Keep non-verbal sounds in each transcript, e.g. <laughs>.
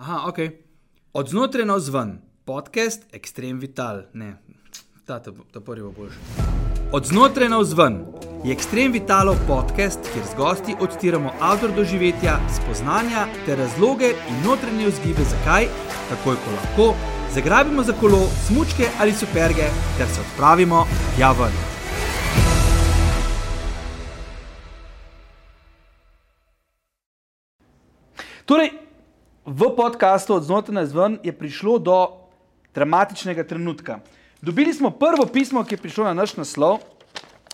Aha, ok. Od znotraj na vzven, podcast Extreme Vital. Ne, ta, ta, ta prvi bo boljši. Od znotraj na vzven je Extreme Vitalov podcast, kjer z gosti odtiramo avtor doživetja, spoznanja ter razloge in notranje vzgibe, zakaj, takoj ko lahko, zagrabimo za kolo, smučke ali superge ter se odpravimo tja ven. Torej, v podkastu od znotraj na zven je prišlo do dramatičnega trenutka. Dobili smo prvo pismo, ki je prišlo na naš naslov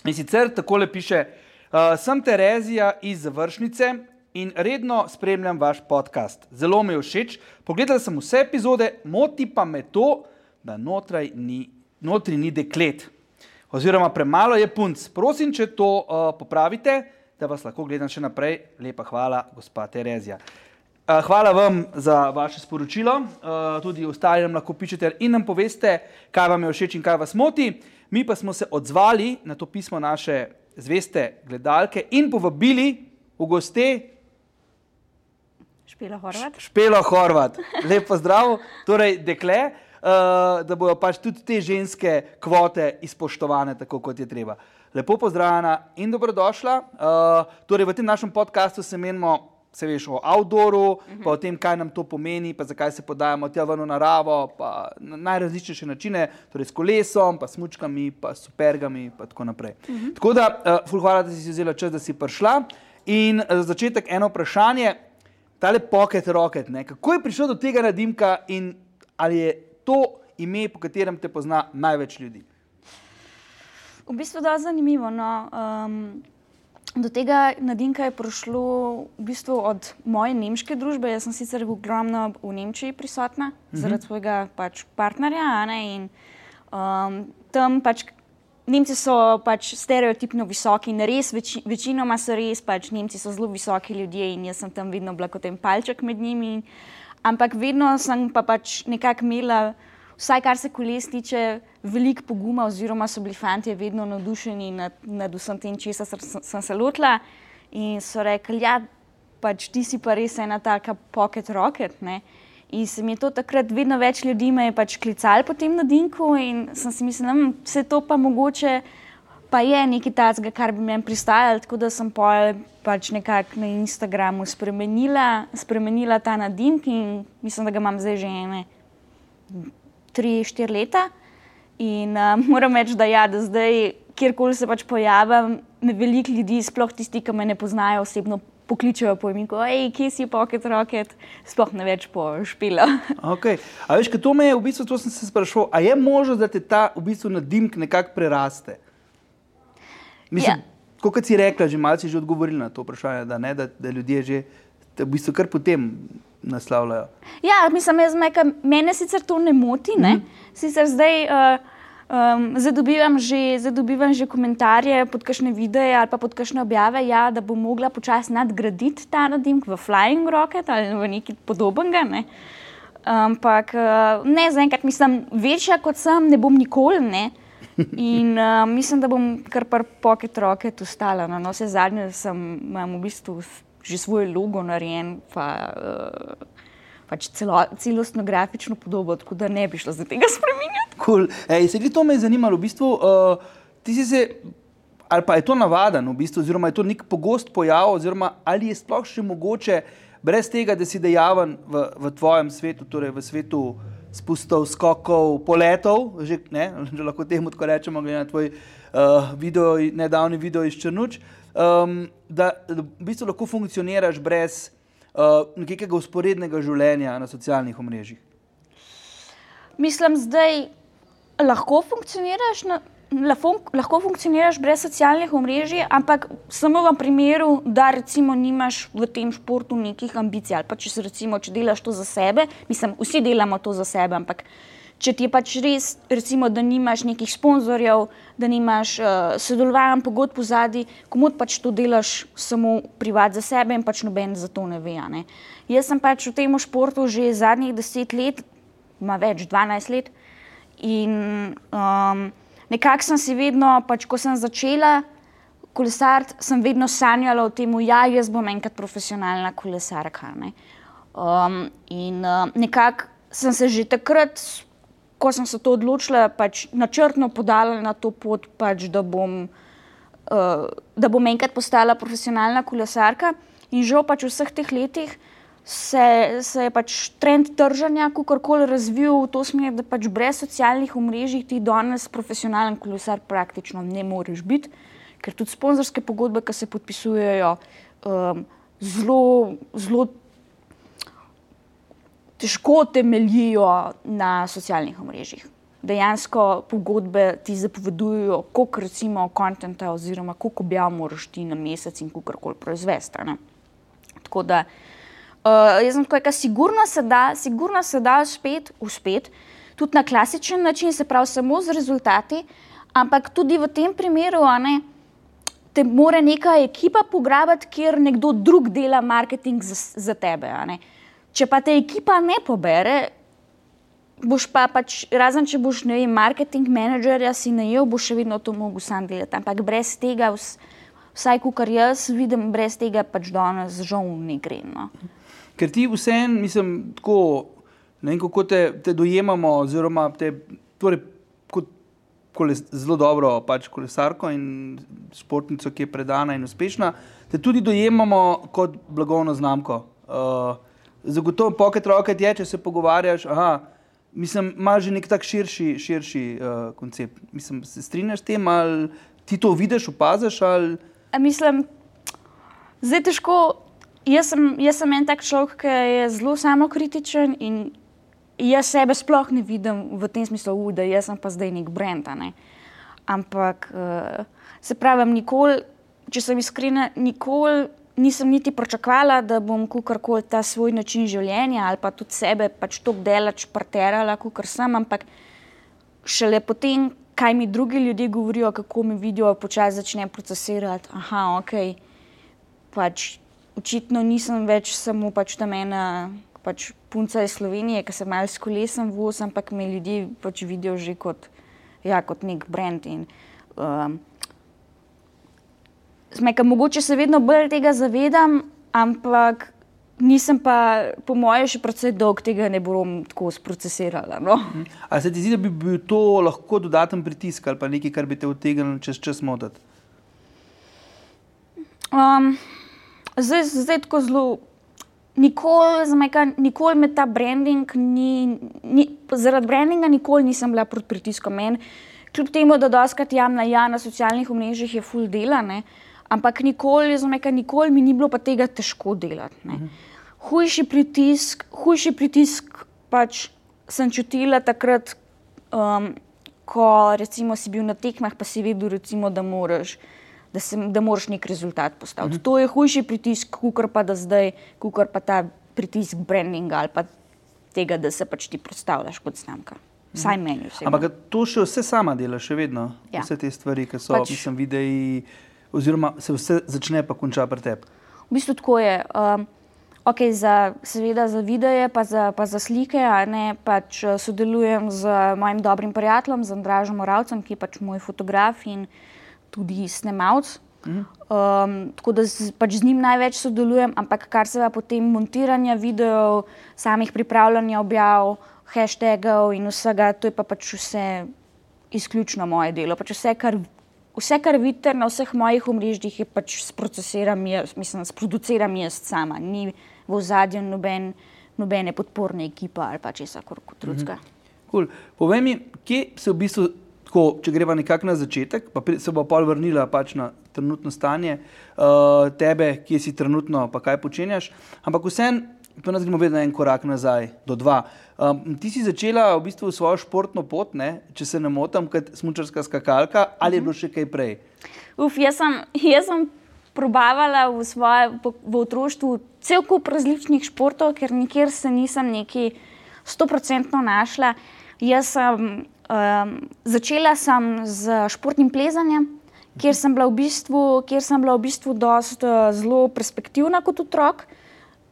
in sicer takole piše: uh, Sem Terezija iz Završnice in redno spremljam vaš podcast. Zelo mi je všeč. Pogledal sem vse epizode, moti pa me to, da notraj ni, ni deklet. Oziroma, premalo je punc. Prosim, če to uh, popravite, da vas lahko gledam še naprej. Lepa hvala, gospa Terezija. Uh, hvala vam za vaše sporočilo, uh, tudi ostali nam lahko pišete in nam poveste, kaj vam je všeč in kaj vas moti. Mi pa smo se odzvali na to pismo naše zveste gledalke in povabili v goste Špela Horvat. Špelo Horvat. Lepo zdrav, torej dekle, uh, da bodo pač tudi te ženske kvote izpoštovane, tako kot je treba. Lepo pozdravljena in dobrodošla. Uh, torej v tem našem podkastu se menimo se veš o outdooru, uh -huh. pa o tem, kaj nam to pomeni, pa zakaj se podajamo tja ven v naravo, pa na najrazličnejše načine, torej s kolesom, pa s mučkami, pa s supergami in tako naprej. Uh -huh. Tako da, uh, ful, hvala, da si vzela čas, da si prišla. In za začetek eno vprašanje, tale pocket rocket, ne? kako je prišlo do tega nadimka in ali je to ime, po katerem te pozna največ ljudi? V bistvu je zanimivo. No. Um, Do tega nadinka je prišlo v bistvu od moje nemške družbe. Jaz sem sicer ogromno v Nemčiji prisotna, uh -huh. zaradi svojega pač partnerja. In, um, tam pač Nemci so pač stereotipno visoki in res več, večinoma so res, pač Nemci so zelo visoki ljudje in jaz sem tam vedno bila kot en palček med njimi. Ampak vedno sem pa pač nekako imela vsaj kar se koles tiče, veliko poguma, oziroma so bili fanti vedno navdušeni nad, nad vsem tem, če sem, sem se lotila. In so rekli, ja, pač ti si pa res ena taka pocket rocket. Ne? In se mi je to takrat vedno več ljudi pač klicali po tem nadinku, in sem si mislila, da vse to pa mogoče. Pa je nekaj takega, kar bi meni pristajalo, tako da sem pač nekako na Instagramu spremenila, spremenila ta nadink in mislim, da ga imam zdaj že ene tri, štiri leta. In uh, <laughs> moram reči, da, ja, da zdaj, kjerkoli se pač pojavim, me veliko ljudi, sploh tisti, ki me ne poznajo osebno, pokličejo po imenu, hej, kje si pocket rocket, sploh ne več po špilu. <laughs> okay. A veš, kaj to me je v bistvu, to sem se sprašoval, a je možno, da te ta v bistvu nadimk nekako preraste? Mislim, ja. kot si rekla, že malce že odgovorili na to vprašanje, da, ne, da, da ljudje že v bistvu kar potem naslavljajo. Ja, mislim, jaz me, mene sicer to ne moti. Ne? Mm -hmm. Sicer zdaj uh, um, zadobivam, že, zadobivam že komentarje pod kakšne videe ali pa pod kakšne objave, ja, da bom mogla počasi nadgraditi ta nadimk v Flying Rocket ali v nekaj podobnega. Ne? Ampak uh, ne, zaenkrat mislim, večja kot sem, ne bom nikoli. Ne? In uh, mislim, da bom kar par pocket rocket ustala. No vse zadnje sem, imam v bistvu že svoj logo narejen, pa uh, pač celo, celostno grafično podobo, tako da ne bi šlo za tega <laughs> spremenjati. Cool. Ej, se to me je zanimalo, v bistvu, uh, ti si se. Ali pa je to navaden, v bistvu, oziroma je to nek pogost pojav, oziroma ali je sploh še mogoče, brez tega, da si dejaven v, v tvojem svetu, torej v svetu spustov, skokov, poletov, že, ne, <laughs> že lahko temu tako rečemo, glede na tvoj uh, video, nedavni video iz Črnuč. Uh, um, da, da v bistvu lahko funkcioniraš brez uh, nekega usporednega življenja na socialnih omrežjih? Mislim, da lahko funkcioniraš. Na... Lahko funkcioniraš brez socialnih omrežij, ampak samo v primeru, da recimo nimaš v tem športu nekih ambicij. Ali pa če, recimo, če delaš to za sebe, mislim, vsi delamo to za sebe, ampak če ti je pač res, recimo, da nimaš nekih sponzorjev, da nimaš uh, sodelovanj, pogodb zadnji, komu pač to delaš samo privat za sebe in pač noben za to ne ve. Ne? Jaz sem pač v tem športu že zadnjih deset let, ima več, dvanajst let. In um, nekako sem si vedno, pač ko sem začela kolesariti, sem vedno sanjala o tem, da ja, jaz bom enkrat profesionalna kolesarka. Um, in uh, nekako sem se že takrat, ko sem se to odločila, pač načrtno podala na to pot, pač, da, bom, uh, da bom enkrat postala profesionalna kolesarka. In žal pač v vseh teh letih se, se je pač trend trženja kakorkoli razvil v to smer, da pač brez socialnih omrežij ti danes profesionalen kolesar praktično ne moreš biti, ker tudi sponzorske pogodbe, ki se podpisujejo, um, zelo, zelo težko temeljijo na socialnih omrežjih. Dejansko pogodbe ti zapovedujejo, koliko recimo kontenta oziroma koliko objav moraš ti na mesec in kako koli proizvesti. Tako da uh, jaz sem kaj, sigurno se da, sigurno se da spet uspet, tudi na klasičen način, se pravi samo z rezultati, ampak tudi v tem primeru, ne, te mora neka ekipa pograbiti, kjer nekdo drug dela marketing za, za tebe. Če pa te ekipa ne pobere, boš pa pač, razen če boš ne vem, marketing menedžerja si najel, boš še vedno to mogel sam delati. Ampak brez tega, vsaj kar jaz vidim, brez tega pač danes žal ne gre. No. Ker ti vseeno, mislim, tako, ne vem, kako te, te dojemamo, oziroma te, torej, kot koles, zelo dobro pač kolesarko in športnico, ki je predana in uspešna, te tudi dojemamo kot blagovno znamko. Uh, zagotovo pocket rocket je, če se pogovarjaš. Aha, mislim, ima že nek tak širši, širši uh, koncept. Mislim, se strinjaš s tem, ali ti to vidiš, opaziš? Ali... Mislim, zdaj težko. Jaz sem, jaz sem en tak človek, ki je zelo samokritičen in jaz sebe sploh ne vidim v tem smislu, u, da jaz sem pa zdaj nek brend. Ne? Ampak uh, se pravi, nikoli, če sem iskrena, nikoli nisem niti pričakovala, da bom kakorkoli ta svoj način življenja ali pa tudi sebe pač tako delač parterala, kot sem, ampak šele potem, kaj mi drugi ljudje govorijo, kako mi vidijo, počasi začnem procesirati. Aha, ok, pač očitno nisem več samo pač tam ena. Pač punca iz Slovenije, ki se malo s kolesom vozi, ampak me ljudje pač vidijo že kot, ja, kot nek brand. In, um, Smeka, mogoče se vedno bolj tega zavedam, ampak nisem pa, po mojem, še precej dolg tega ne bom tako sprocesirala. No? Mhm. Ali se ti zdi, da bi bil to lahko dodaten pritisk ali pa nekaj, kar bi te utegnilo čez čas motiti? Um, zdaj, zdaj tako zelo. Nikoli, zmeka, nikoli me ta branding ni, ni zaradi brandinga, nikoli nisem bila pod pritiskom. Men, kljub temu, da doskrat javna ja, na socialnih omrežjih je full dela, uh, Ampak nikoli, nekaj, nikoli mi ni bilo pa tega težko delati. Ne. Hujši pritisk, hujši pritisk pač sem čutila takrat, um, ko recimo, si bil na tekmah, pa si vedel, recimo, da moraš. Da, se, da moraš nek rezultat postaviti. Uh -huh. To je hujši pritisk, kot pa da zdaj, kot pa ta pritisk brandinga ali pa tega, da se pač ti predstavljaš kot znamka. Vsaj meni. Ampak to še vse sama dela, še vedno. Ja. Vse te stvari, ki so, pač, mislim, videi oziroma se vse začne pa konča pri tebi? V bistvu tako je. Um, okay, za, seveda za videe, pa za, pa za slike, ne, pač uh, sodelujem z mojim dobrim prijateljem, z Andražom Moravcem, ki je pač moj fotograf in tudi snemalc. Um, tako da z, pač z njim največ sodelujem, ampak kar se pa potem montiranja videov, samih pripravljanja objav, hashtagov in vsega, to je pa pač vse izključno moje delo. Pač vse, kar vse, kar vidite na vseh mojih omrežjih, je pač sprocesiram, jaz, mislim, sproduciram jaz sama, ni v zadnjem noben, nobene podporne ekipe ali pa česa kot drugega. Mhm. Cool. Povej mi, kje se v bistvu, tako, če greva nekako na začetek, pa se bo pol vrnila pač na trenutno stanje uh, tebe, kje si trenutno, pa kaj počenjaš, ampak vseeno, pa nas gremo vedno en korak nazaj, do dva. Um, ti si začela v bistvu svojo športno pot, ne? če se ne motim, kot smočarska skakalka, ali je bilo še kaj prej? Uf, jaz sem, jaz sem probavala v, svoje, v otroštvu cel kup različnih športov, ker nikjer se nisem neki stoprocentno našla. Jaz sem um, začela sem z športnim plezanjem. Ker sem bila v bistvu, v bistvu dost, uh, zelo perspektivna kot otrok, uh,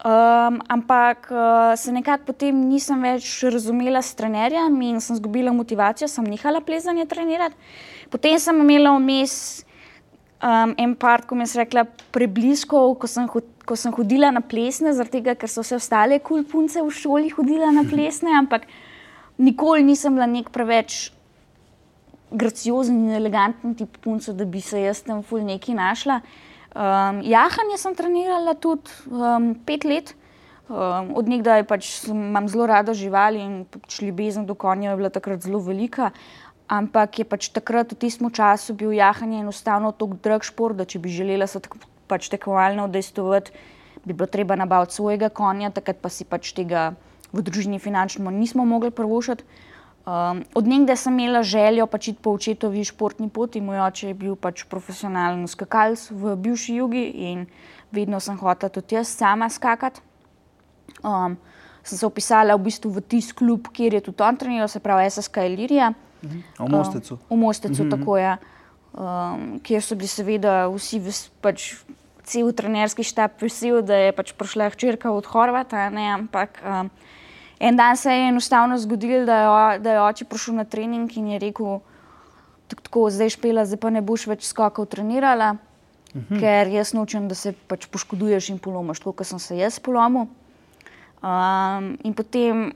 Um, ampak uh, se nekako potem nisem več razumela s trenerjem in sem izgubila motivacijo, sem nehala plezanje trenirati. Potem sem imela vmes um, en part, ko mi je rekla, preblisko, ko sem, ko sem hodila na plesne, tega, ker so vse ostale kul cool punce v šoli hodile na plesne, ampak nikoli nisem bila nek preveč graciozen in eleganten tip punca, da bi se jaz tam ful neki našla. Um, jahanje sem trenirala tudi um, pet let. Um, od nekdaj pač imam zelo rada živali in pač ljubezen do konja je bila takrat zelo velika. Ampak je pač takrat v tistem času bil jahanje enostavno tako drag šport, da če bi želela se tako pač tekmovalno udejstovati, bi bilo treba nabaviti svojega konja, takrat pa si pač tega v družini finančno nismo mogli prvošati. Um, od nekdaj sem imela željo pač iti po očetovi športni poti. Moj oče je bil pač profesionalen skakalc v bivši jugi in vedno sem hotela tudi jaz sama skakati. Um, sem se upisala v bistvu v tisti klub, kjer je tudi on treniral, se pravi SSK Ilirija. Mhm. V Mostecu. Um, v Mostecu, mm -hmm. tako je. Um, kjer so bili seveda vsi, pač, cel trenerski štab, vesel, da je pač prišla hčerka od Horvata, ne, ampak um, En dan se je enostavno zgodil, da je, da je oče prišel na trening in je rekel, tako zdaj špela, zdaj pa ne boš več skokov trenirala, uh mhm. -huh. ker jaz nočem, da se pač poškoduješ in polomiš, tako kot sem se jaz polomil. Um, in potem,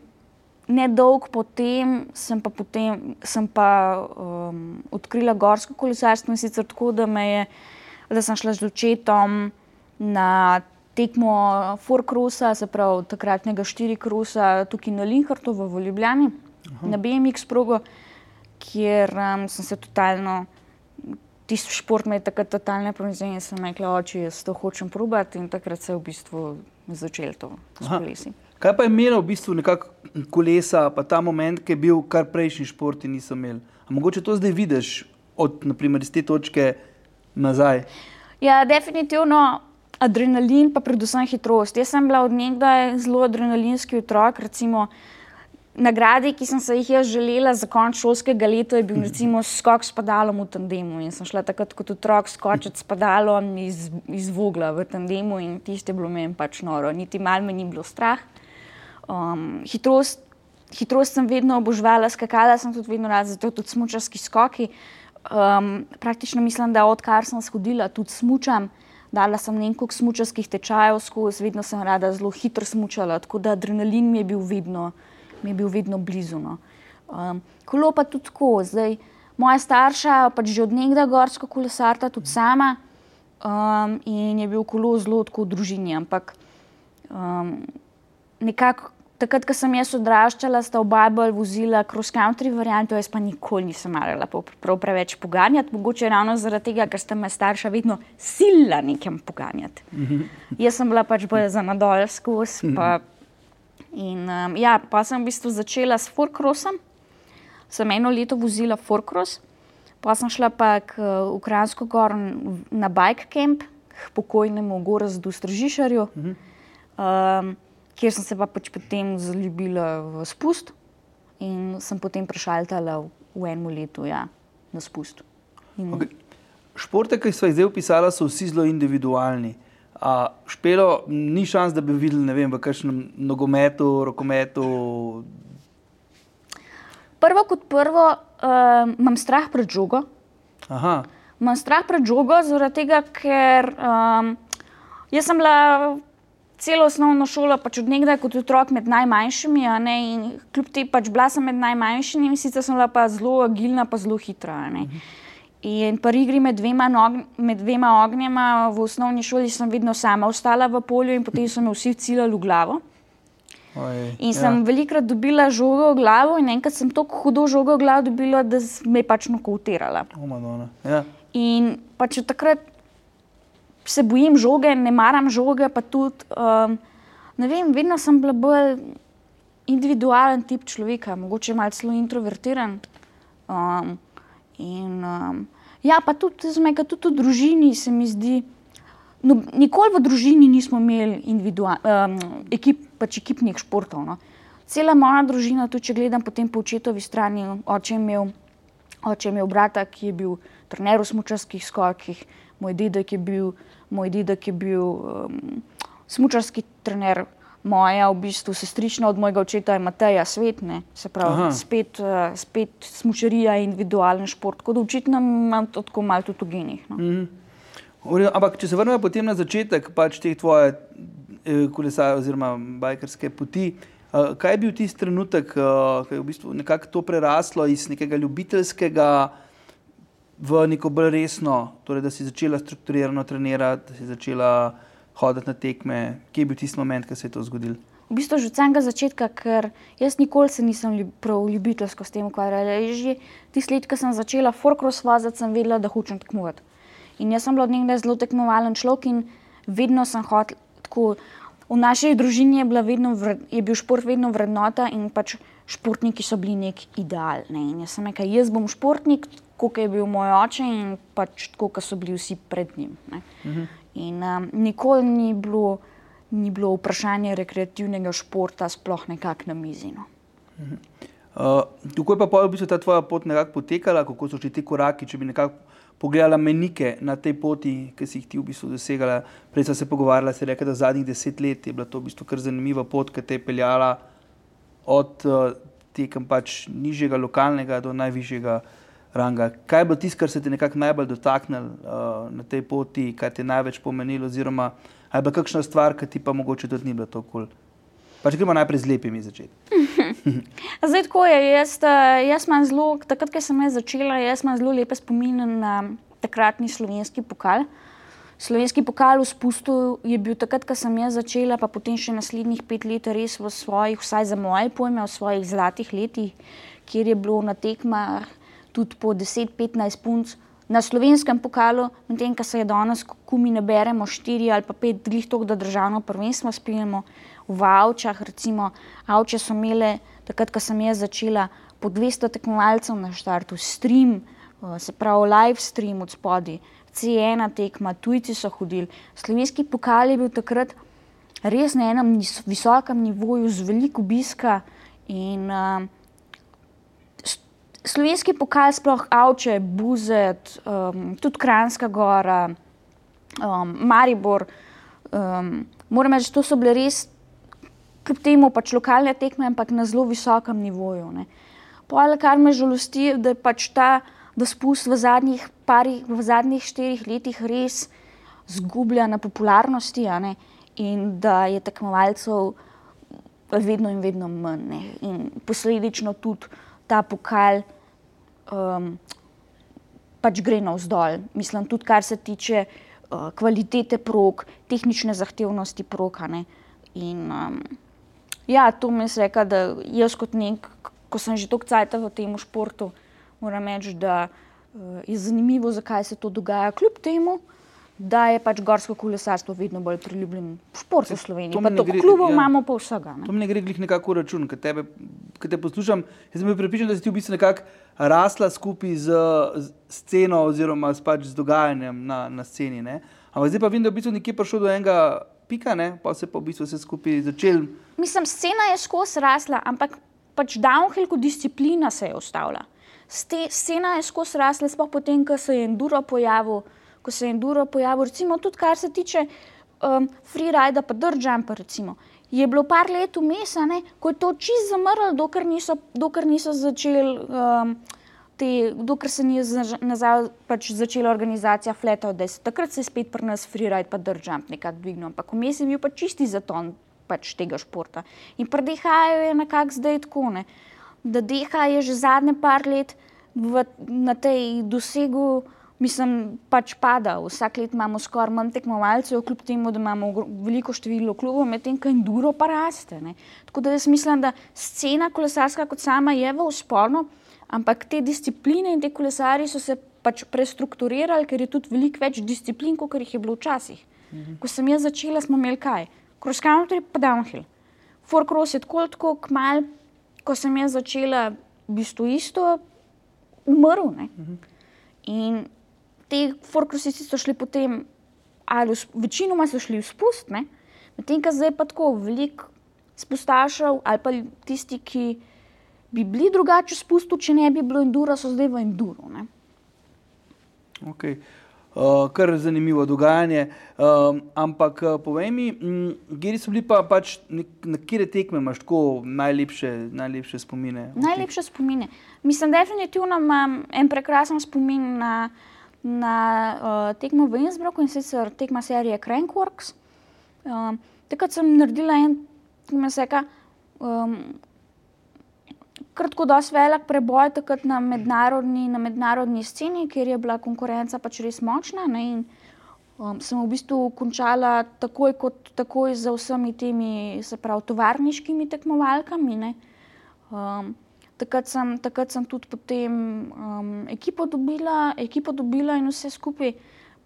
ne dolgo potem, sem pa, potem, sem pa um, odkrila gorsko kolesarstvo in sicer tako, da, je, da sem šla z očetom na tekmo Forkrosa, se pravi takratnega štirikrosa tukaj na Linhartu v Ljubljani, Aha. na BMX progo, kjer um, sem se totalno, tisti šport me je takrat totalno prevezel in sem rekla, oči, jaz to hočem probati in takrat se je v bistvu začel to s kolesi. Kaj pa je imelo v bistvu nekako kolesa, pa ta moment, ki je bil kar prejšnji šport in nisem imel? A mogoče to zdaj vidiš od, naprimer, iz te točke nazaj? Ja, definitivno adrenalin, pa predvsem hitrost. Jaz sem bila od nekdaj zelo adrenalinski otrok. Recimo, nagrade, ki sem se jih jaz želela za konec šolskega leta, je bil recimo skok s padalom v tandemu. In sem šla takrat kot otrok skočiti s padalom iz, iz vogla v tandemu in tiste bilo meni pač noro. Niti malo me ni bilo strah. Um, hitrost, hitrost sem vedno obožvala, skakala sem tudi vedno rad, zato tudi smučarski skoki. Um, praktično mislim, da odkar sem shodila, tudi smučam. Dala sem nekaj smočarskih tečajev skozi, vedno sem rada zelo hitro smočala, tako da adrenalin mi je bil vedno, mi je bil vedno blizu. No. Um, kolo pa tudi tako. Zdaj, moja starša pač že od nekdaj gorsko kolesarta, tudi sama um, in je bil kolo zelo tako v družini. Ampak um, nekako takrat, ko sem jaz odraščala, sta oba bolj vozila cross-country varianto, jaz pa nikoli nisem marala prav preveč poganjati. Mogoče ravno zaradi tega, ker sta me starša vedno sila nekem poganjati. Mhm. Jaz sem bila pač bolj za nadol skozi. Pa, in, um, ja, pa sem v bistvu začela s Forcrossom. Sem eno leto vozila Forcross, pa sem šla pa k uh, Ukrajinsko gor na bike camp, k pokojnemu Gorazdu Stržišarju. Um, kjer sem se pa pač potem zaljubila v spust in sem potem prešaltala v, v enem letu ja, na spust. In... Okay. Športe, ki so jih zdaj opisali, so vsi zelo individualni. A, špelo, ni šans, da bi videli vem, v kakšnem nogometu, rokometu. Prvo kot prvo, uh, imam strah pred žogo. Aha. Imam strah pred žogo, zaradi tega, ker um, jaz sem bila celo osnovno šolo, pač od nekdaj kot otrok med najmanjšimi, ne, in kljub temu pač bila sem med najmanjšimi, sicer sem bila pa zelo agilna, pa zelo hitra. In pri igri med dvema, nog, med dvema ognjema v osnovni šoli sem vedno sama ostala v polju in potem so me vsi ciljali v glavo. Oj, in sem ja. velikrat dobila žogo v glavo, in enkrat sem tako hudo žogo v glavo dobila, da me je pač nokautirala. Ja. In pač takrat se bojim žoge, ne maram žoge, pa tudi, um, ne vem, vedno sem bila bolj individualen tip človeka, mogoče malo celo introvertiran. Um, in, um, ja, pa tudi, zmega, tudi v družini se mi zdi. No, nikoli v družini nismo imeli um, ekip, pač ekipnih športov. No. Cela moja družina, tudi če gledam potem po očetovi strani, oče je imel, oče je imel brata, ki je bil trener v smočarskih skokih, moj dedek je bil moj dedek je bil um, smočarski trener, moja v bistvu sestrična od mojega očeta je Mateja Svetne, se pravi, spet, uh, spet smočarija in individualni šport. Da očitno imam to tako malo tudi v genih. No. Mm -hmm. Ampak, če se vrnemo potem na začetek pač te tvoje eh, kolesarske oziroma bajkerske poti, uh, kaj je bil tisti trenutek, uh, ki je v bistvu nekako to preraslo iz nekega ljubiteljskega v neko bolj resno, torej da si začela strukturirano trenirati, da si začela hoditi na tekme. Kje je bil tisti moment, ko se je to zgodilo? V bistvu že od samega začetka, ker jaz nikoli se nisem ljub, prav ljubiteljsko s tem ukvarjala. Že tisti let, ko sem začela Forkros vazati, sem vedela, da hočem tekmovati. In jaz sem bila od nekdaj zelo tekmovalen človek in vedno sem hotel tako. V naši družini je, vedno, je bil šport vedno vrednota in pač športniki so bili nek ideal. Ne. In jaz sem rekel, jaz bom športnik, kot je bil moj oče in pač tako, kot so bili vsi pred njim. Uh mhm. -huh. In um, nikoli ni bilo, ni bilo vprašanje rekreativnega športa, sploh nekako na mizi. No. Uh -huh. uh, kako je pa v bistvu ta tvoja pot nekako potekala, kako so ti koraki, če bi nekako pogledala menike na tej poti, ki si jih ti v bistvu dosegala. Prej sem se pogovarjala, se je rekel, da zadnjih deset let je bila to v bistvu kar zanimiva pot, ki te je peljala od uh, tekem pač nižjega lokalnega do najvišjega ranga. Kaj je bilo tisto, kar se ti nekako najbolj dotaknilo uh, na tej poti, kaj ti je največ pomenilo, oziroma ali pa kakšna stvar, ki ti pa mogoče tudi ni bila tako kul. Cool? Pač gremo najprej z lepimi začeti. <laughs> Zdaj, tako je. Jaz, jaz imam zelo, takrat, ko sem začela, jaz imam zelo lepe spomine na takratni slovenski pokal. Slovenski pokal v spustu je bil takrat, ko sem jaz začela, pa potem še naslednjih pet let, res v svojih, vsaj za moje pojme, v svojih zlatih letih, kjer je bilo na tekmah tudi po 10-15 punc. Na slovenskem pokalu, medtem ko se je danes, ko mi ne beremo štiri ali pa pet, glih to, da državno prvenstvo spijemo, v Avčah, recimo, Avče so imele, takrat, ko sem jaz začela, po 200 tekmovalcev na štartu, stream, eh, se pravi live stream od spodaj, C1 tekma, tujci so hodili. Slovenski pokal je bil takrat res na enem visokem nivoju, z veliko obiska. In uh, slovenski pokal, sploh Avče, Buzet, um, tudi Kranska gora, um, Maribor. Um, moram reči, to so bile res kljub temu pač lokalne tekme, ampak na zelo visokem nivoju. Pojale, kar me žalosti, da je pač ta spust v zadnjih, parih, v zadnjih štirih letih res zgublja na popularnosti in da je tekmovalcev vedno in vedno manj. Ne? In posledično tudi ta pokal um, pač gre navzdol. Mislim, tudi kar se tiče uh, kvalitete prog, tehnične zahtevnosti prog. In um, Ja, to mi je rekel, da jaz kot nek, ko sem že toliko časa v tem športu, moram reči, da uh, je zanimivo, zakaj se to dogaja. Kljub temu, da je pač gorsko kolesarstvo vedno bolj priljubljen šport v Sloveniji. Pa to gre, klubov ja, imamo pa vsega. Ne? To mi ne gre glih nekako račun, ker tebe, ker te poslušam, jaz sem pripričan, da si ti v bistvu nekako rasla skupaj z, z sceno oziroma s, pač z dogajanjem na, na sceni. Ne? Ampak zdaj pa vidim, da je v bistvu nekje prišel do enega pika, ne? pa se pa v bistvu vse skupaj začel. Mislim, scena je skozi rasla, ampak pač downhill kot disciplina se je ustavila. Scena je skozi rasla, sploh potem, ko se je enduro pojavil, ko se je enduro pojavil, recimo tudi kar se tiče um, freerida, pa držampa, recimo. Je bilo par let vmes, ko je to čist zamrlo, dokler niso, dokler niso začeli. Um, te, dokler se ni nazaj pač začela organizacija da se takrat se je spet pri nas freeride pa držamp nekako dvignil, ampak vmes je bil pa čisti zaton pač tega športa. In pri DH-ju je nekako zdaj tako, ne? Da DH je že zadnje par let v, na tej dosegu, mislim, pač pada. Vsak let imamo skoraj manj tekmovalcev, kljub temu, da imamo veliko število klubov, medtem ko Enduro pa raste. Ne? Tako da jaz mislim, da scena kolesarska kot sama je v usporno, Ampak te discipline in te kolesari so se pač prestrukturirali, ker je tudi veliko več disciplin, kot jih je bilo včasih. Mhm. Ko sem jaz začela, smo imeli kaj? Cross country, pa downhill. Four cross je tako, tako kmal, ko sem jaz začela, v bistvu isto, umrl. Mhm. In te four crossi so šli potem, ali večinoma so šli v spust, medtem ko zdaj pa tako veliko spustašev ali pa tisti, ki bi bili drugače spustili, če ne bi bilo enduro, so zdaj v enduro. Okay. Uh, kar zanimivo dogajanje. Uh, ampak uh, povej mi, kje so bili pa pač, na kire tekme imaš tako najlepše, najlepše spomine? Najlepše spomine. Mislim, definitivno imam en prekrasen spomin na na uh, tekmo v Innsbrucku in sicer tekma serije Crankworks. Um, takrat sem naredila en, ki me seka, um, kratko, dosti velik preboj takrat na mednarodni, na mednarodni sceni, kjer je bila konkurenca pač res močna. Ne, in, um, sem v bistvu končala takoj, kot, takoj za vsemi temi, se pravi, tovarniškimi tekmovalkami. Um, takrat, sem, takrat sem tudi potem um, ekipo, dobila, ekipo dobila in vse skupaj.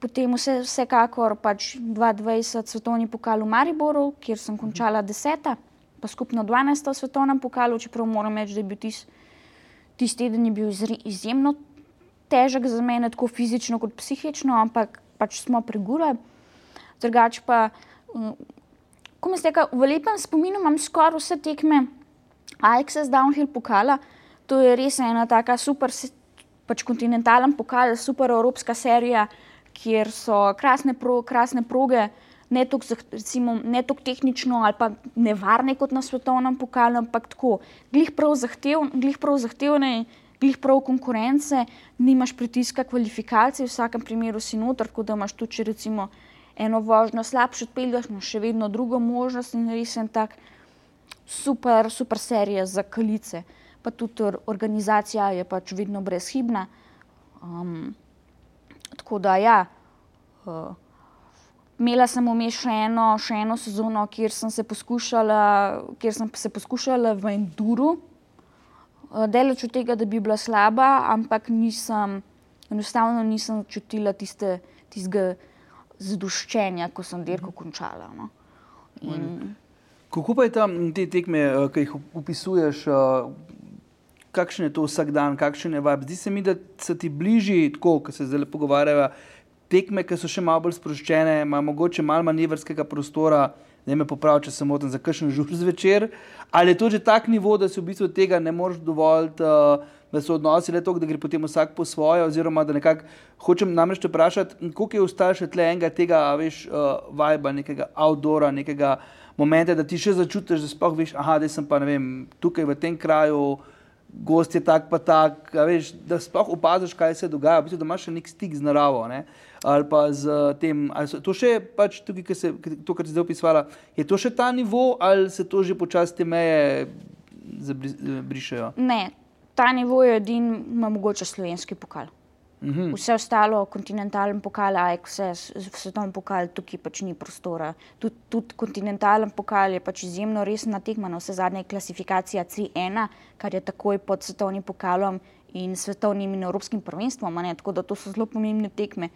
Potem vse, vsekakor pač 22 svetovni pokal v Mariboru, kjer sem končala deseta pa skupno 12. svetovnem pokalu, čeprav moram reči, da je bil tisti tis teden bil izjemno težek za mene, tako fizično kot psihično, ampak pač smo pregurali. Drugač pa, mm, ko mi ste rekli, v lepem spominu imam skoraj vse tekme z Downhill pokala, to je res ena taka super, pač kontinentalen pokal, super evropska serija, kjer so krasne, pro, krasne proge ne tako tehnično ali pa nevarne kot na svetovnem pokalu, ampak tako, glih prav, zahtev, glih prav zahtevne, glih prav konkurence, nimaš pritiska kvalifikacij, v vsakem primeru si noter, tako da imaš tudi, če recimo eno vožnjo slabše odpelješ, imaš še vedno drugo možnost in res en tak super, super serija za kalice. Pa tudi organizacija je pač vedno brezhibna. Um, tako da ja. Uh, Imela sem vmes še eno, še eno sezono, kjer sem se poskušala, kjer sem se poskušala v Enduru. Eh, daleč od tega, da bi bila slaba, ampak nisem, enostavno nisem čutila tiste, tistega zadoščenja, ko sem dirko končala. No. In... Kako pa je tam te tekme, eh, ki jih opisuješ, kakšen je to vsak dan, kakšen je vab? Zdi se mi, da se ti bližji, tako, ko se zdaj pogovarjava, tekme, ki so še malo bolj sproščene, ima mogoče malo manevrskega prostora, da me popravi, če se motim za kakšen žur zvečer. Ali je to že tak nivo, da se v bistvu tega ne moreš dovoliti, uh, da so odnosi le to, da gre potem vsak po svoje, oziroma da nekako hočem namreč te vprašati, koliko je ostalo še tle enega tega, veš, uh, vibra, nekega outdoora, nekega momenta, da ti še začutiš, da sploh veš, aha, da sem pa ne vem, tukaj v tem kraju. Gost je tak, pa tak, veš, da sploh opaziš, kaj se dogaja, v bistvu, da imaš še nek stik z naravo. Ne? ali pa z tem. To še pač tukaj, se, to, kar si zdaj opisovala, je to še ta nivo, ali se to že počasi te meje brišajo? Ne, ta nivo je edin, ima mogoče slovenski pokal. Uhum. Vse ostalo, kontinentalen pokal, ajk, vse svetovni pokal, tukaj pač ni prostora. Tudi tud kontinentalen pokal je pač izjemno resna tekma, na vse zadnje je klasifikacija 3-1, kar je takoj pod svetovnim pokalom in svetovnim in evropskim prvenstvom, tako da to so zelo pomembne tekme.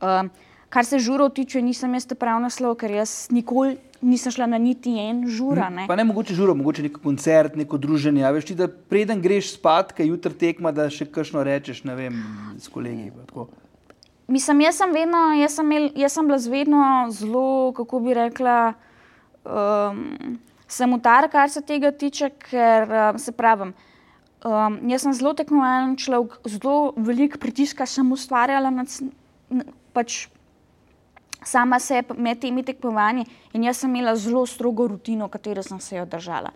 Um, kar se žurov tiče, nisem jaz te prav naslov, ker jaz nikoli nisem šla na niti en žura. Ne, ne mogoče žuro, mogoče neki koncert, neko druženje. Veš ti, da preden greš spat, kaj jutri tekma, da še kakšno rečeš, ne vem, s kolegi. Mislim, jaz sem, vedno, jaz, sem imel, jaz sem bila zvedno zelo, kako bi rekla, um, samotar, kar se tega tiče, ker um, se pravim. Um, jaz sem zelo tekmovalen človek, zelo veliko pritiska sem ustvarjala nad, pač sama sebe med temi tekmovanji in jaz sem imela zelo strogo rutino, katero sem se jo držala.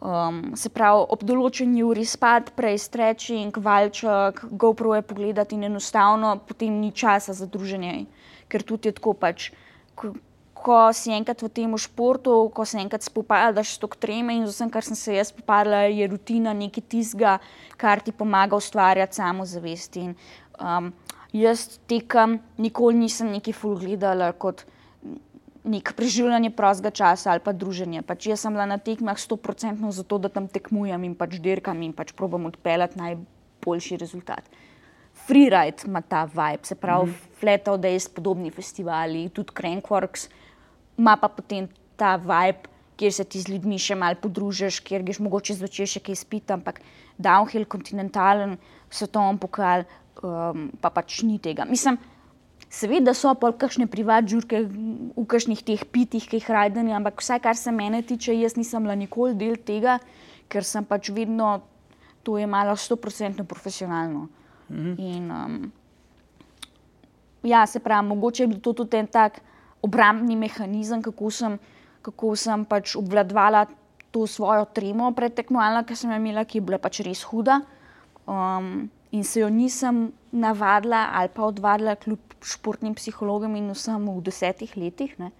Um, se pravi, ob določeni uri spad, prej stretching, valček, GoPro je pogledati in enostavno potem ni časa za druženje, ker tudi je tako pač. Ko, ko si enkrat v tem športu, ko se enkrat spopadaš s to treme in z vsem, kar sem se jaz spopadala, je rutina nekaj tizga, kar ti pomaga ustvarjati samozavest. In, um, jaz tekem, nikoli nisem neki ful gledala kot nek preživljanje prostega časa ali pa druženje. Pač jaz sem bila na tekmah 100% zato, da tam tekmujem in pač dirkam in pač probam odpeljati najboljši rezultat. Freeride ima ta vibe, se pravi, mm -hmm. Flatov, da je podobni festivali, tudi Crankworks, ima pa potem ta vibe, kjer se ti z ljudmi še malo podružiš, kjer greš mogoče zvečer še kaj spiti, ampak downhill, kontinentalen, svetovni pokal, um, pa pač ni tega. Mislim, seveda so pa kakšne privatne žurke v kakšnih teh pitih, ki jih rajdeni, ampak vsaj kar se mene tiče, jaz nisem bila nikoli del tega, ker sem pač vedno to imala 100% profesionalno. Mhm. In, um, ja, se pravi, mogoče je bil to tudi en tak obrambni mehanizem, kako sem, kako sem pač obvladovala to svojo tremo predtekmovalno, ki sem jo imela, ki je bila pač res huda. Um, in se jo nisem navadila ali pa odvadila kljub športnim psihologom in vsem v desetih letih. Ne.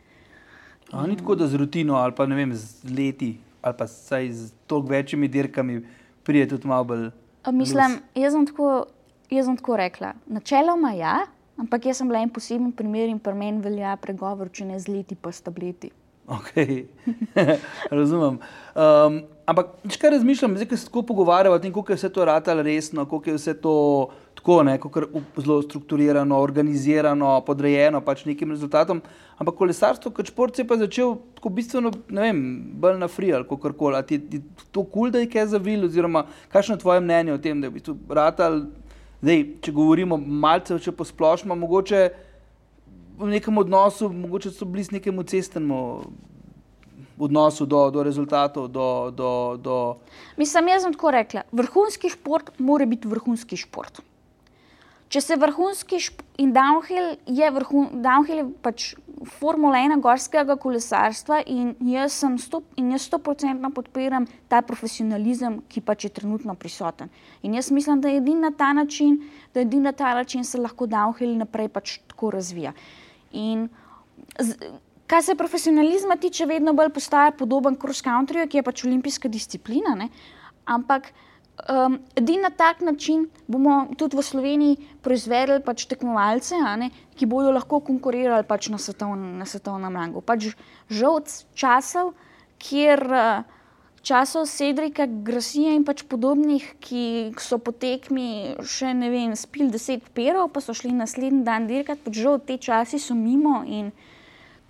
A, ni tako, da z rutino ali pa ne vem, z leti ali pa saj z toliko večjimi dirkami prije tudi malo bolj. A Mislim, jaz sem, tako, jaz sem tako rekla. Načeloma ja, ampak jaz sem bila en poseben primer in pri meni velja pregovor, če ne z leti, pa s tableti. Ok, <laughs> razumem. Um, ampak, če razmišljam, zdaj, ko se tako pogovarjamo o tem, kako je vse to ratalo resno, kako je vse to tako, ne, zelo strukturirano, organizirano, podrejeno pač nekim rezultatom. Ampak kolesarstvo kot šport se je pa začel tako bistveno, ne vem, bolj na free ali kako koli. A ti je to kul, cool, da je kaj zavil, oziroma kakšno je tvoje mnenje o tem, da je v bistvu ratal, zdaj, če govorimo malce, če posplošimo, mogoče nekem odnosu, mogoče so bili s nekim cestnemu odnosu do, do rezultatov. Do, do, do... Mislim, jaz sem tako rekla. Vrhunski šport mora biti vrhunski šport. Če se vrhunski in downhill je, vrhun, downhill je pač formula ena gorskega kolesarstva in jaz sem sto, in jaz sto procentno podpiram ta profesionalizem, ki pač je trenutno prisoten. In jaz mislim, da je edini na ta način, da je edini na ta način se lahko downhill naprej pač tako razvija. In z, kar se profesionalizma tiče, vedno bolj postaja podoben cross countryju, ki je pač olimpijska disciplina, ne? ampak um, edini na tak način bomo tudi v Sloveniji proizvedli pač tekmovalce, ne, ki bodo lahko konkurirali pač na, svetovn, na svetovnem rangu. Pač žal časov, kjer uh, časov Sedrika, Grasija in pač podobnih, ki so po tekmi še ne vem, spil deset perov, pa so šli naslednji dan dirkati, pač žal te časi so mimo in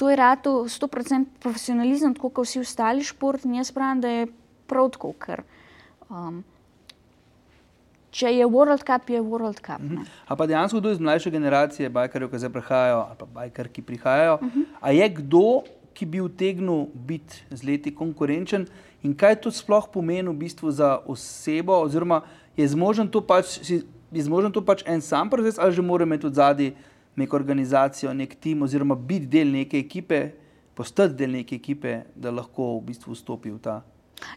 to je rado 100% profesionalizem, tako kot vsi ostali športi in jaz pravim, da je prav tako, ker um, če je World Cup, je World Cup. Ne. A pa dejansko kdo iz mlajše generacije, bajkarjev, ki zdaj prihajajo, ali pa bajkar, ki prihajajo, uh -huh. a je kdo, ki bi utegnil biti z leti konkurenčen in kaj to sploh pomeni v bistvu za osebo, oziroma je zmožen to pač, je zmožen to pač en sam proces, ali že mora imeti zadaj neko organizacijo, nek tim, oziroma biti del neke ekipe, postati del neke ekipe, da lahko v bistvu vstopi v ta.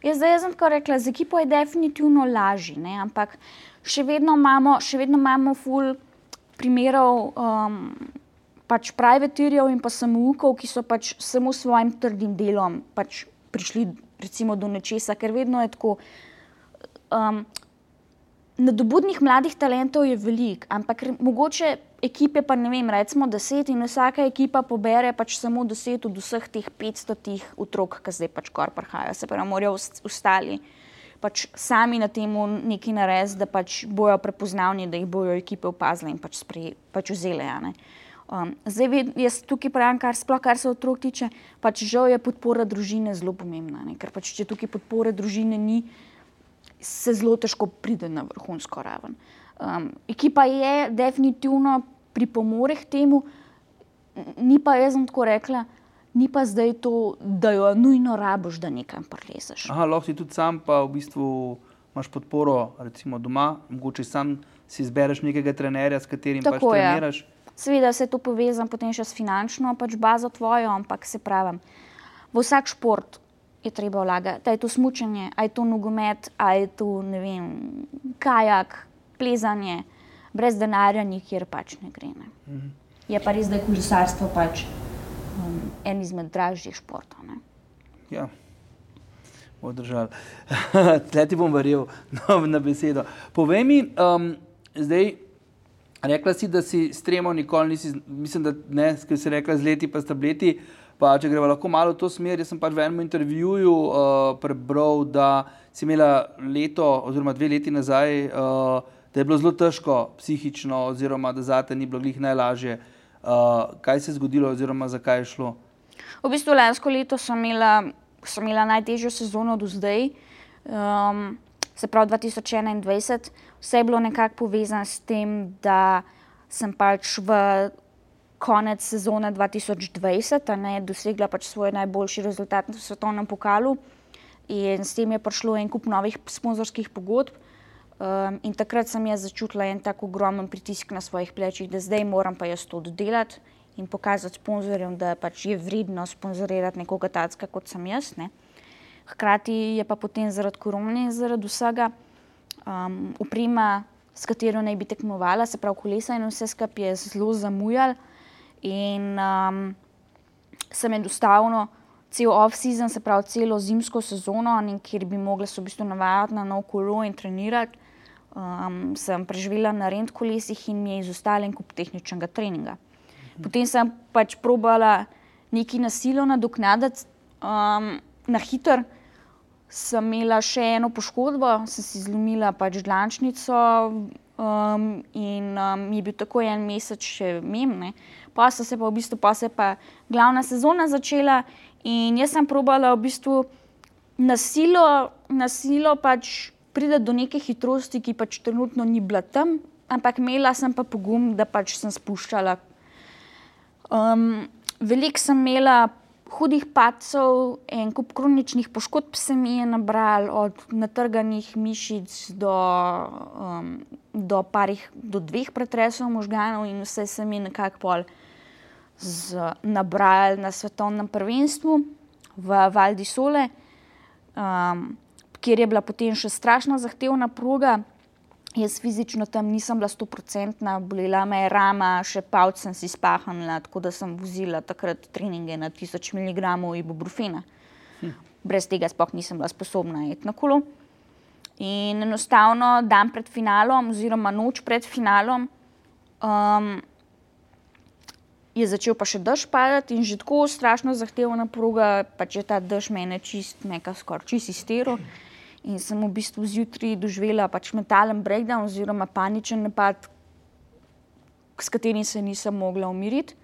Jaz, zdaj, jaz sem tako rekla, z ekipo je definitivno lažje, ampak še vedno imamo, še vedno imamo ful primerov um, pač privatirjev in pa samoukov, ki so pač samo s svojim trdim delom pač prišli recimo, do nečesa, ker vedno je tako. Um, Nadobudnih mladih talentov je veliko, ampak mogoče ekipe pa ne vem, recimo deset in vsaka ekipa pobere pač samo deset od vseh teh petstotih otrok, ki zdaj pač kar prihajajo. Se pravi, morajo ostali pač sami na tem neki nares, da pač bojo prepoznavni, da jih bojo ekipe opazile in pač, pač vzele. Ja, um, zdaj, jaz tukaj pravim, kar sploh kar se otrok tiče, pač žal je podpora družine zelo pomembna, ne? ker pač če tukaj podpore družine ni, se zelo težko pride na vrhunsko raven. Um, ekipa je definitivno pripomore k temu, ni pa jaz tako rekla. Ni pa zdaj to, da jo nujno rabiš, da nekam prelezeš. Aha, lahko si tudi sam, pa v bistvu imaš podporo, recimo doma, mogoče sam si izbereš nekega trenerja, s katerim pač Tako pač treniraš. Seveda se to povezam potem še s finančno pač bazo tvojo, ampak se pravim, v vsak šport je treba vlagati. Je to smučanje, je to nogomet, je to vem, kajak, plezanje, brez denarja, nikjer pač ne gre. Ne. Mhm. Je pa res, da je kolesarstvo pač um, en izmed dražjih športov. Ne. Ja. Održal. <laughs> Tle ti bom verjel <laughs> no, na besedo. Povej mi, um, zdaj, rekla si, da si stremo nikoli nisi, mislim, da ne, ker si rekla z leti, pa s tableti. Pa, če gremo lahko malo v to smer, jaz sem pač v enem intervjuju uh, prebral, da si imela leto, oziroma dve leti nazaj, uh, da je bilo zelo težko psihično, oziroma da za te ni bilo glih najlažje. Uh, kaj se je zgodilo, oziroma zakaj je šlo? V bistvu lansko leto sem imela, sem imela najtežjo sezono do zdaj, um, se pravi 2021. Vse je bilo nekako povezano s tem, da sem pač v konec sezone 2020, ne, dosegla pač svoj najboljši rezultat na svetovnem pokalu in s tem je prišlo en kup novih sponzorskih pogodb. Um, in takrat sem jaz začutila en tako ogromen pritisk na svojih plečih, da zdaj moram pa jaz to dodelati in pokazati sponzorjem, da pač je vredno sponzorirati nekoga tacka kot sem jaz. Ne. Hkrati je pa potem zaradi korone in zaradi vsega um, uprema s katero naj bi tekmovala, se pravi kolesa in vse skupaj je zelo zamujal. In um, sem enostavno cel off-season, se pravi celo zimsko sezono, kjer bi mogla se v bistvu navajati na nov kolo in trenirati, um, sem preživela na rent kolesih in mi je izostalen kup tehničnega treninga. Potem sem pač probala neki nasilo nadoknaditi um, na hiter. Sem imela še eno poškodbo, sem si zlomila pač dlančnico um, in um, je bil tako en mesec še mem. Pa so se pa v bistvu, pa se pa glavna sezona začela in jaz sem probala v bistvu nasilo, nasilo pač priti do neke hitrosti, ki pač trenutno ni bila tam, ampak imela sem pa pogum, da pač sem spuščala. Um, Veliko sem imela hudih pacov, en kup kroničnih poškodb se mi je nabral, od natrganih mišic do, um, do, parih, do dveh pretresov možganov, in vse se mi nekako pol nabral na svetovnem prvenstvu v Valdi Sole, um, kjer je bila potem še strašno zahtevna proga. Jaz fizično tam nisem bila stoprocentna, bolela me je rama, še palc sem si spahnila, tako da sem vozila takrat treninge na 1000 mg ibuprofena. Hm. Brez tega sploh nisem bila sposobna iti na kolo. In enostavno dan pred finalom, oziroma noč pred finalom, um, je začel pa še dež padati in že tako strašno zahtevna proga, pa če ta dež mene čist, meka skoraj čist iztero. Hm. In sem v bistvu zjutraj doživela pač mentalen breakdown oziroma paničen napad, s katerim se nisem mogla umiriti.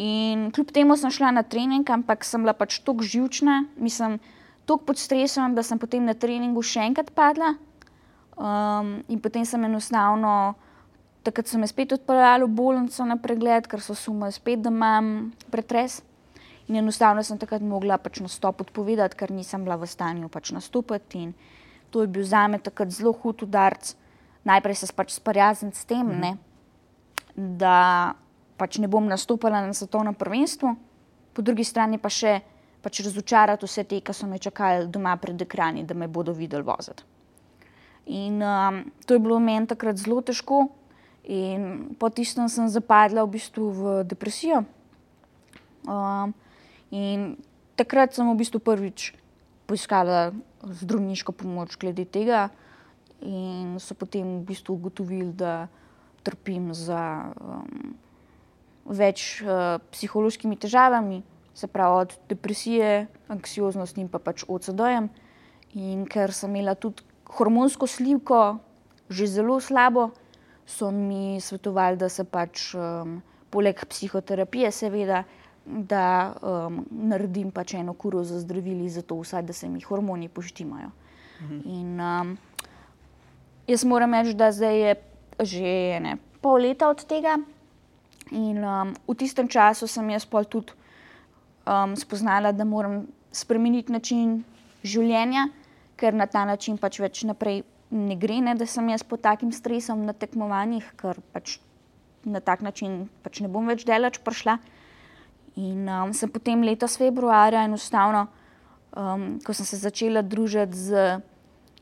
In kljub temu sem šla na trening, ampak sem bila pač tako živčna, mislim, tako pod stresom, da sem potem na treningu še enkrat padla. Um, in potem sem enostavno, takrat so me spet odpeljali v bolnico na pregled, ker so sumili spet, da imam pretres. In enostavno sem takrat mogla pač nastop odpovedati, ker nisem bila v stanju pač nastopiti. In to je bil za me takrat zelo hud udarc. Najprej se pač sprijazniti s tem, mm. ne, da pač ne bom nastopila na svetovnem prvenstvu, po drugi strani pa še pač razočarati vse te, ki so me čakali doma pred ekrani, da me bodo videli voziti. In um, to je bilo meni takrat zelo težko, in po tistem sem zapadla v bistvu v depresijo. Um, In takrat sem v bistvu prvič poiskala zdravniško pomoč glede tega, in so potem v bistvu ugotovili, da trpim za um, več uh, psihološkimi težavami, se pravi od depresije, anksioznosti in pa pač OCD-jem. In ker sem imela tudi hormonsko slivko, že zelo slabo, so mi svetovali, da se pač um, poleg psihoterapije, seveda, da um, naredim pač eno kuro za zdravili, zato vsaj, da se mi hormoni poštimajo. Mhm. In, um, jaz moram reči, da zdaj je že ne, pol leta od tega, in um, v tistem času sem jaz pol tudi um, spoznala, da moram spremeniti način življenja, ker na ta način pač več naprej ne gre, ne, da sem jaz pod takim stresom na tekmovanjih, ker pač na tak način pač ne bom več delač prišla. In um, sem potem letos februarja enostavno, um, ko sem se začela družiti z,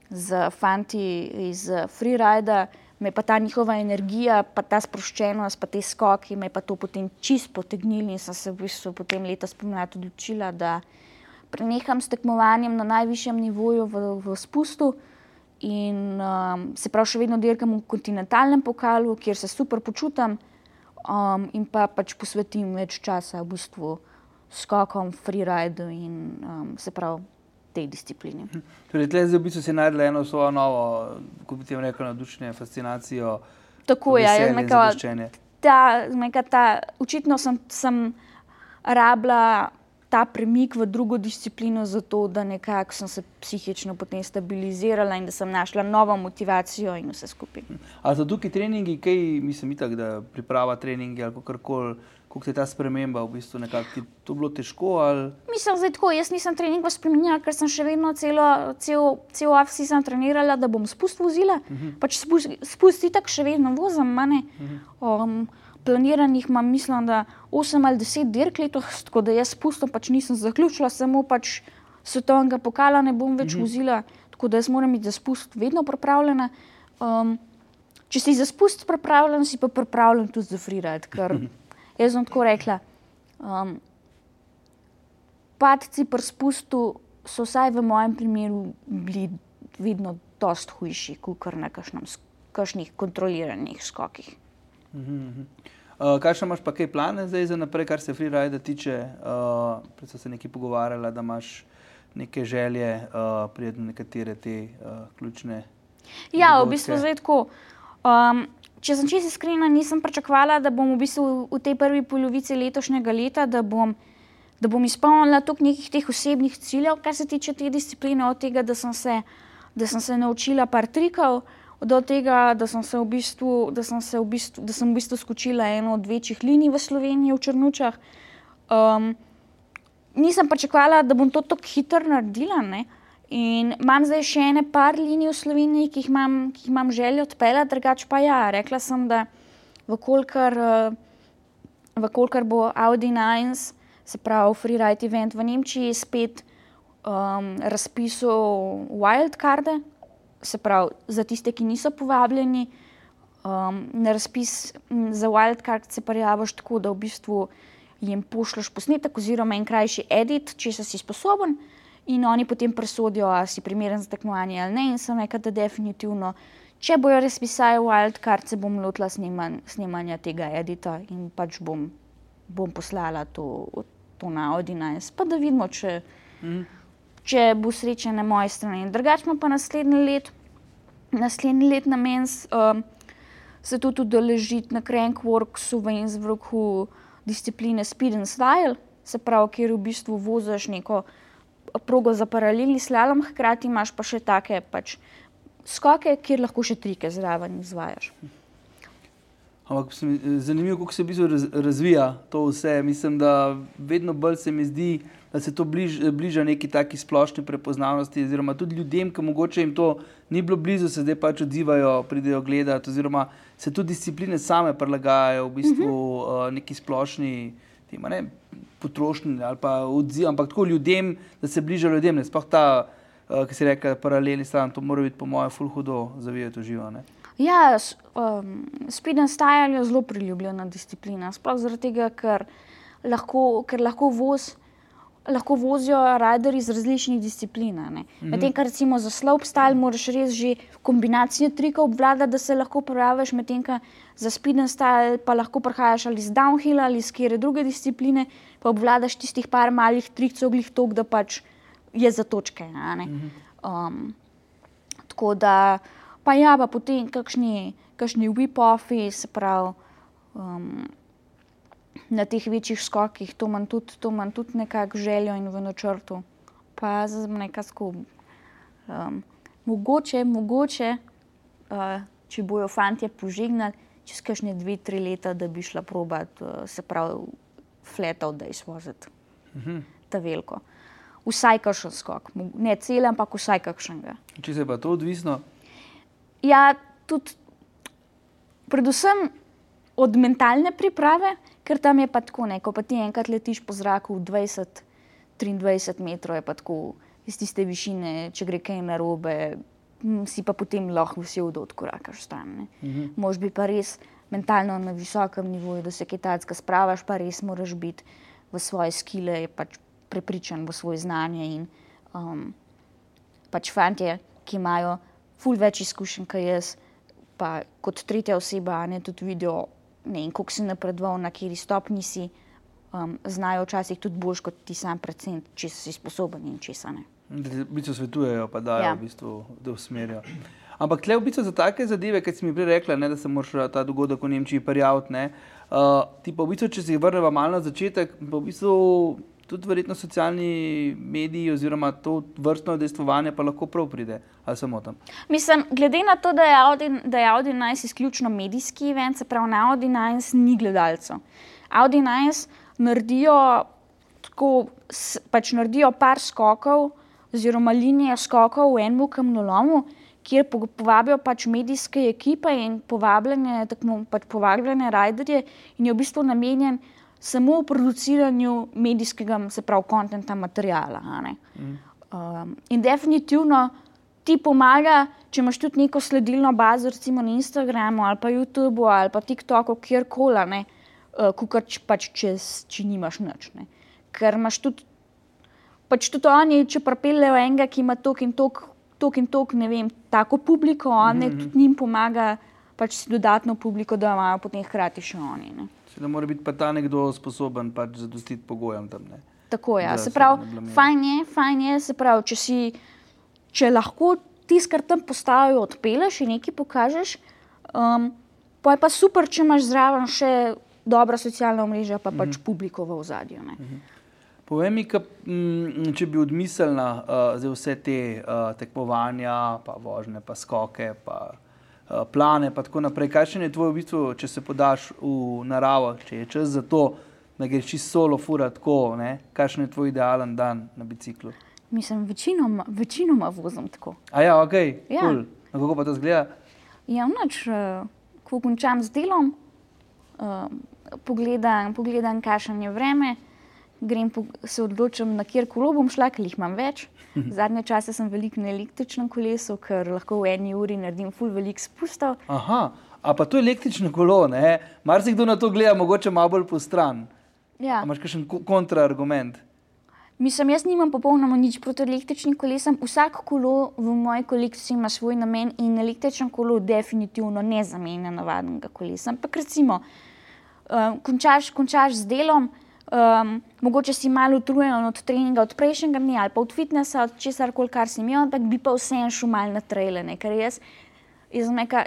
z fanti iz Freerida, me pa ta njihova energija, pa ta sproščenost, pa te skoki, me pa to potem čist potegnili in sem se v bistvu potem letos pomlad odločila, da preneham s tekmovanjem na najvišjem nivoju v, v spustu. In um, se pravi, še vedno dirkam v kontinentalnem pokalu, kjer se super počutim um, in pa pač posvetim več časa v bistvu skokom, freeridu in um, se pravi tej disciplini. Hm. Torej, tle zdaj v bistvu si najdel eno svojo novo, kako bi ti rekel, nadušenje, fascinacijo. Tako je, ja, nekaj ta, očitno sem, sem rabila ta premik v drugo disciplino, zato da nekako sem se psihično potem stabilizirala in da sem našla novo motivacijo in vse skupaj. Ali so tukaj treningi, kaj mislim, itak, da priprava treninge ali kar koli? Kako je ta sprememba v bistvu nekako? Ti to bilo težko? Ali? Mislim, da je tako. Jaz nisem treninga spremenila, ker sem še vedno celo, cel, cel AFC trenirala, da bom spust vozila. Uh mhm. -huh. Pač spust, spust tako še vedno vozim. Uh mhm. -huh. um, planiranih imam, mislim, da 8 ali 10 dirk letos, tako da jaz spustom pač nisem zaključila, samo pač svetovnega pokala ne bom več mm -hmm. vozila, tako da jaz moram biti za spust vedno pripravljena. Um, če si za spust pripravljen, si pa pripravljen tudi za freeride. Ker jaz sem tako rekla, um, padci pri spustu so vsaj v mojem primeru bili vedno dost hujši, kot na kakšnih kontroliranih skokih. Uh, kaj še imaš pa kaj plane zdaj za naprej, kar se freeride tiče? Uh, Predvsem se nekaj pogovarjala, da imaš neke želje, uh, prijeti nekatere te uh, ključne. Ja, v bistvu zdaj tako. Um, če sem čisto iskrena, nisem pričakovala, da bom v, bistvu v tej prvi polovici letošnjega leta, da bom, da bom izpolnila toliko nekih teh osebnih ciljev, kar se tiče te discipline, od tega, da sem se, da sem se naučila par trikov, do tega, da sem se v bistvu, da sem se v bistvu, da sem v bistvu skočila eno od večjih linij v Sloveniji, v Črnučah. Um, nisem pričakovala, da bom to tako hitro naredila. Ne? In imam zdaj še ene par linij v Sloveniji, ki jih imam, ki jih imam željo odpeljati, drugače pa ja. Rekla sem, da vkolikor, vkolikor bo Audi Nines, se pravi Freeride event v Nemčiji, spet um, razpisal wildcarde, se pravi za tiste, ki niso povabljeni. Um, na razpis za wildcard se prijaviš tako, da v bistvu jim pošlješ posnetek oziroma en krajši edit, če si sposoben in oni potem presodijo, ali si primeren za tekmovanje ali ne. In sem rekel, da definitivno, če bojo res pisali wildcard, se bom lotila sneman, snemanja tega edita in pač bom, bom poslala to, to na Audinajs, pa da vidimo, če, mm. Če bo sreča na moji strani. Drugače pa naslednji let, naslednji let na meni. Um, Se tudi udeležiti na Crankworksu v Innsbrucku discipline Speed and Style, se pravi, kjer v bistvu voziš neko progo za paralelni slalom, hkrati imaš pa še take pač skoke, kjer lahko še trike zraven izvajaš. Ampak zanimivo, kako se v bistvu razvija to vse. Mislim, da vedno bolj se mi zdi, da se to bliž, bliža neki taki splošni prepoznavnosti, oziroma tudi ljudem, ki mogoče jim to ni bilo blizu, se zdaj pač odzivajo, pridejo gledati, oziroma se tudi discipline same prilagajajo v bistvu uh -huh. uh, neki splošni tema, ne, potrošnji ali pa odziv, ampak tako ljudem, da se bližajo ljudem. Sploh ta, uh, ki se reče, paralelni stran, to mora biti po mojem ful hudo zavijati uživanje. Ja, um, speed and style je zelo priljubljena disciplina. Sploh zaradi tega, ker lahko, ker lahko voz lahko vozijo radarji iz različnih disciplin. Mhm. Medtem, kar recimo za slope style, moraš res že kombinacijo trikov obvladati, da se lahko praviš, medtem, kar za speed style pa lahko prehajaš ali iz downhill ali iz kjer druge discipline, pa obvladaš tistih par malih trikov, glih tok, da pač je za točke. Mhm. Um, tako da, pa ja, pa potem kakšni, kakšni whip-offi, se pravi. Um, na teh večjih skokih, to imam tudi, tudi nekako željo in v načrtu. Pa za nekaj skupaj. Um, mogoče, mogoče uh, če bojo fanti požignali, čez kakšne dve, tri leta, da bi šla probat, uh, se pravi, fletov, da izvoziti mhm. ta veliko. Vsaj kakšen skok, ne cel, ampak vsaj kakšnega. Če se pa to odvisno? Ja, tudi predvsem od mentalne priprave, ker tam je pa tako, ne, ko pa ti enkrat letiš po zraku 20-23 metrov, je pa tako iz tiste višine, če gre kaj narobe, si pa potem lahko vsi od odkorakaš stran. Mhm. Mož bi pa res mentalno na visokem nivoju, da se kitajska spravaš, pa res moraš biti v svoje skile, je pač prepričan v svoje znanje in um, pač fantje, ki imajo ful več izkušenj, kot jaz, pa kot tretja oseba, ne tudi vidijo ne vem, koliko si napredoval, na kateri stopni si, um, znajo včasih tudi boljš kot ti sam, predvsem, če si sposoben in če se ne. V bistvu svetujejo, pa dajo, ja. v bistvu, da usmerijo. Ampak tle v bistvu za take zadeve, kot si mi prej rekla, ne, da se moraš ta dogodek v Nemčiji prijaviti. Uh, ti pa v bistvu, če se vrnemo malo na začetek, pa v bistvu tudi verjetno socialni mediji oziroma to vrstno dejstvovanje pa lahko prav pride. Ali samo tam? Mislim, glede na to, da je Audi, da je Audi Nice izključno medijski event, se pravi, na Audi Nice ni gledalcev. Audi Nice naredijo, tako, pač naredijo par skokov oziroma linije skokov v enem kamnolomu, kjer povabijo pač medijske ekipe in povabljene, tako, pač povabljene rajderje in je v bistvu namenjen samo v produciranju medijskega, se pravi, kontenta, materijala. Mm. Um, in definitivno ti pomaga, če imaš tudi neko sledilno bazo, recimo na Instagramu ali pa YouTubu ali pa TikToku, kjerkoli, ne, uh, kukar, č, pač čez, če nimaš nič. Ne. Ker imaš tudi, pač tudi oni, če pripeljejo enega, ki ima tok in tok, tok in tok, ne vem, tako publiko, on mm -hmm. tudi njim pomaga pač si dodatno publiko, da imajo potem hkrati še oni. Ne. Da mora biti pa ta nekdo sposoben pač zadostiti pogojem tam. Ne. Tako je. Ja. Se pravi, fajn je, fajn je, se pravi, če si če lahko tisto, kar tam postavijo, odpeleš in nekaj pokažeš, um, pa je pa super, če imaš zraven še dobra socialna mreža, pa pač mm -hmm. publiko v ozadju. Mm -hmm. Povej mi, ka, m, če bi odmislila uh, za vse te uh, tekmovanja, pa vožnje, pa skoke, pa plane, pa tako naprej. Kaj je tvoj v bistvu, če se podaš v naravo, če je čas za to, da greš čisto solo, fura tako, kaj je tvoj idealen dan na biciklu? Mislim, večinoma, večinoma vozim tako. A ja, ok, ja. Cool. kako pa to zgleda? Ja, noč, uh, ko končam z delom, uh, pogledam, pogledam kakšno je vreme, grem po, se odločim, na kjer kolo bom šla, ker jih imam več. Zadnje čase sem veliko na električnem kolesu, ker lahko v eni uri naredim ful velik spustov. Aha, a pa to električno kolo, ne? Mar si kdo na to gleda, mogoče malo bolj po stran. Ja. Imaš kakšen kontraargument? Mislim, jaz nimam popolnoma nič proti električnim kolesom. Vsak kolo v moji kolekciji ima svoj namen in električno kolo definitivno ne zamenja navadnega kolesa. Ampak recimo, um, končaš, končaš z delom, um, mogoče si malo utrujen od treninga, od prejšnjega dne ali pa od fitnesa, od česar koli, kar si imel, ampak bi pa vseeno šel mal na trajle. Ker jaz, jaz, neka,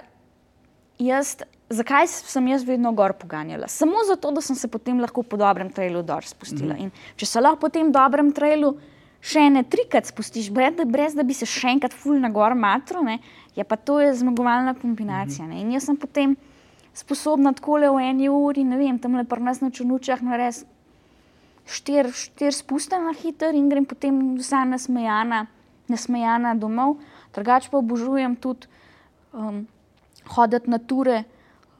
jaz zakaj sem jaz vedno gor poganjala? Samo zato, da sem se potem lahko po dobrem trailu dol spustila. Mm. In če se lahko po tem dobrem trailu še ene trikrat spustiš, brez, brez da bi se še enkrat ful na gor matro, ne, je pa to je zmagovalna kombinacija. Mm. In jaz sem potem sposobna tako le v eni uri, ne vem, tam le pri nas na črnučah nares štir, štir spusta na hiter in grem potem vsa nasmejana, nasmejana domov. Drugač pa obožujem tudi um, hoditi na ture,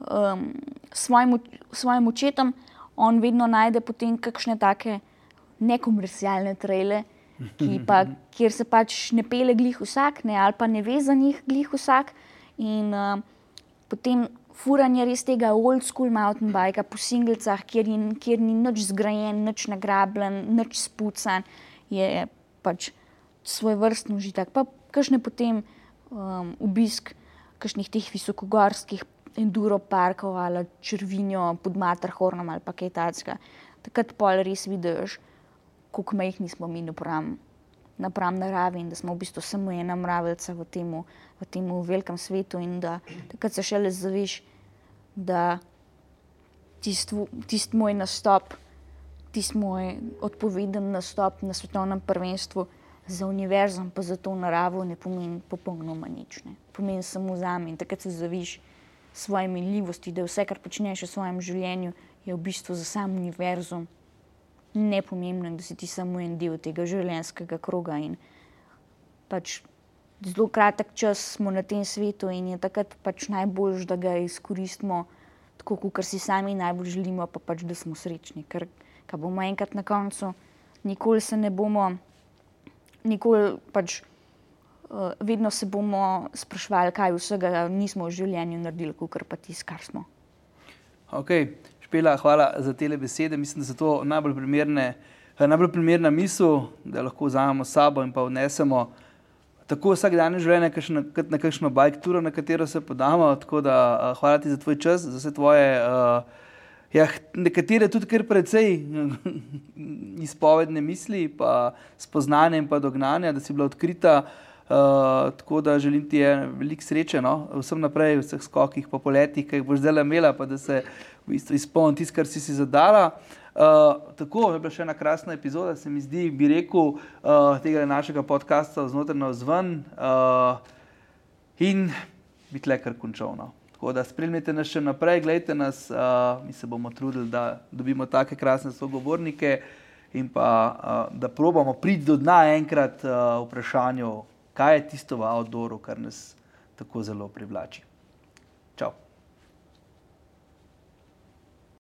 um, svojim, svojim očetom, on vedno najde potem kakšne take nekomercialne trele, <laughs> pa, kjer se pač ne pele glih vsak, ne, ali pa ne ve za njih glih vsak. In uh, potem furanje res tega old school mountain bikea po singlicah, kjer, kjer ni nič zgrajen, nič nagrabljen, nič spucan, je pač svoj vrstni užitek. Pa kakšne potem um, obisk kakšnih teh visokogorskih enduro parkov ali črvinjo pod Matrhornom ali pa kaj takega. Takrat pol res vidiš, kako majhni smo mi napram, napram naravi in da smo v bistvu samo ena mravelca v tem v temu velikem svetu in da takrat se šele zaviš, da tisti tist moj nastop, tisti moj odpoveden nastop na svetovnem prvenstvu za univerzum, pa za to naravo ne pomeni popolnoma nič. Ne. Pomeni samo za me in takrat se zaviš, svoje minljivosti, da vse, kar počneš v svojem življenju, je v bistvu za sam univerzum nepomembno in da si ti samo en del tega življenjskega kroga. In pač zelo kratek čas smo na tem svetu in je takrat pač najbolj, da ga izkoristimo tako, kot si sami najbolj želimo, pa pač da smo srečni. Ker bomo enkrat na koncu, nikoli se ne bomo, nikoli pač. Eh, vedno se bomo sprašvali, kaj vsega nismo v življenju naredili, kot pa tisto, kar smo. Ok, Špela, hvala za te besede. Mislim, da so to najbolj primerne. Eh, najbolj primerna misel, da lahko vzamemo sabo in pa odnesemo tako vsak dan življenje, kot na kakšno bike tour, na katero se podamo. Tako da uh, hvala ti za tvoj čas, za vse tvoje, uh, ja, nekatere tudi kar precej <laughs> izpovedne misli, pa spoznanja in pa dognanja, da si bila odkrita. Uh, tako da želim ti veliko sreče, no? vsem naprej, v vseh skokih, po poletih, ki jih boš zdaj imela, pa da se v bistvu izpolni tisto, kar si si zadala. Uh, tako je bila še ena krasna epizoda, se mi zdi, bi rekel, uh, tega našega podcasta znotraj na vzven uh, in biti le kar končal. No? Tako da spremljite nas še naprej, gledajte nas, uh, mi se bomo trudili, da dobimo take krasne sogovornike in pa uh, da probamo priti do dna enkrat uh, vprašanju kaj je tisto v outdooru, kar nas tako zelo privlači.